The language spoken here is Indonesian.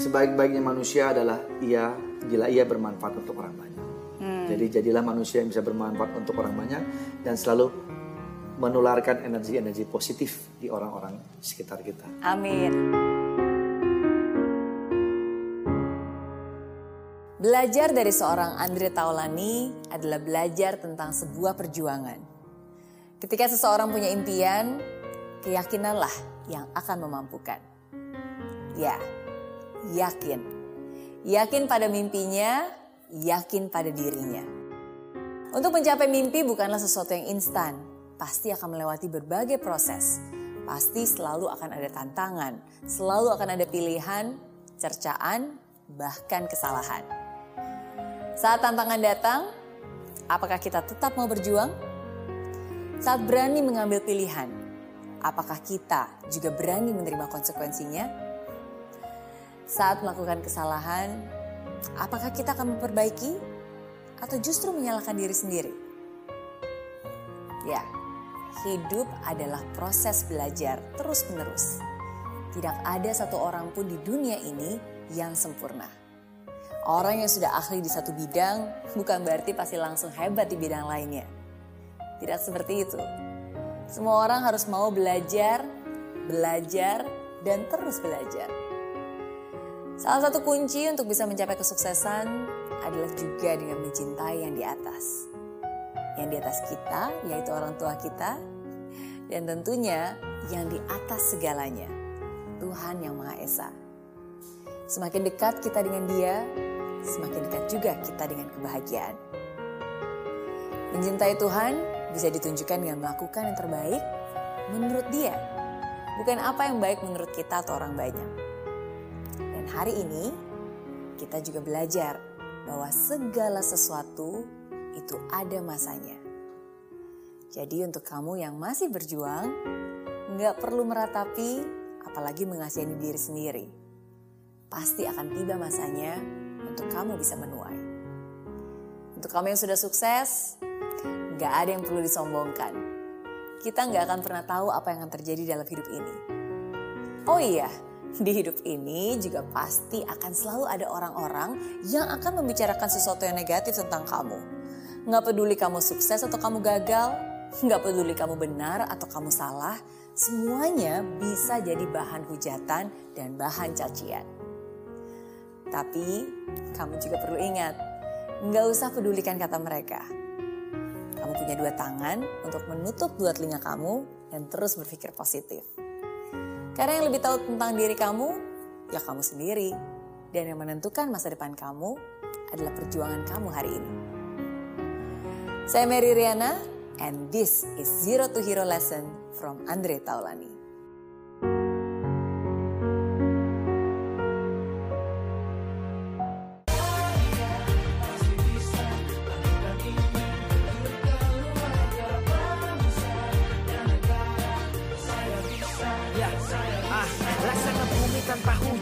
sebaik-baiknya manusia adalah ia bila ia bermanfaat untuk orang banyak. Jadi jadilah manusia yang bisa bermanfaat untuk orang banyak dan selalu menularkan energi-energi positif di orang-orang sekitar kita. Amin. Belajar dari seorang Andre Taulani adalah belajar tentang sebuah perjuangan. Ketika seseorang punya impian, keyakinanlah yang akan memampukan. Ya, yakin. Yakin pada mimpinya, yakin pada dirinya. Untuk mencapai mimpi bukanlah sesuatu yang instan, pasti akan melewati berbagai proses. Pasti selalu akan ada tantangan, selalu akan ada pilihan, cercaan, bahkan kesalahan. Saat tantangan datang, apakah kita tetap mau berjuang? Saat berani mengambil pilihan, apakah kita juga berani menerima konsekuensinya? Saat melakukan kesalahan, Apakah kita akan memperbaiki atau justru menyalahkan diri sendiri? Ya, hidup adalah proses belajar terus-menerus. Tidak ada satu orang pun di dunia ini yang sempurna. Orang yang sudah ahli di satu bidang bukan berarti pasti langsung hebat di bidang lainnya. Tidak seperti itu. Semua orang harus mau belajar, belajar, dan terus belajar. Salah satu kunci untuk bisa mencapai kesuksesan adalah juga dengan mencintai yang di atas. Yang di atas kita, yaitu orang tua kita, dan tentunya yang di atas segalanya, Tuhan Yang Maha Esa. Semakin dekat kita dengan Dia, semakin dekat juga kita dengan kebahagiaan. Mencintai Tuhan bisa ditunjukkan dengan melakukan yang terbaik menurut Dia, bukan apa yang baik menurut kita atau orang banyak hari ini kita juga belajar bahwa segala sesuatu itu ada masanya. Jadi untuk kamu yang masih berjuang, nggak perlu meratapi, apalagi mengasihani diri sendiri. Pasti akan tiba masanya untuk kamu bisa menuai. Untuk kamu yang sudah sukses, nggak ada yang perlu disombongkan. Kita nggak akan pernah tahu apa yang akan terjadi dalam hidup ini. Oh iya, di hidup ini juga pasti akan selalu ada orang-orang yang akan membicarakan sesuatu yang negatif tentang kamu. Nggak peduli kamu sukses atau kamu gagal, nggak peduli kamu benar atau kamu salah, semuanya bisa jadi bahan hujatan dan bahan cacian. Tapi kamu juga perlu ingat, nggak usah pedulikan kata mereka. Kamu punya dua tangan untuk menutup dua telinga kamu dan terus berpikir positif. Karena yang lebih tahu tentang diri kamu, ya kamu sendiri. Dan yang menentukan masa depan kamu adalah perjuangan kamu hari ini. Saya Mary Riana, and this is Zero to Hero Lesson from Andre Taulani.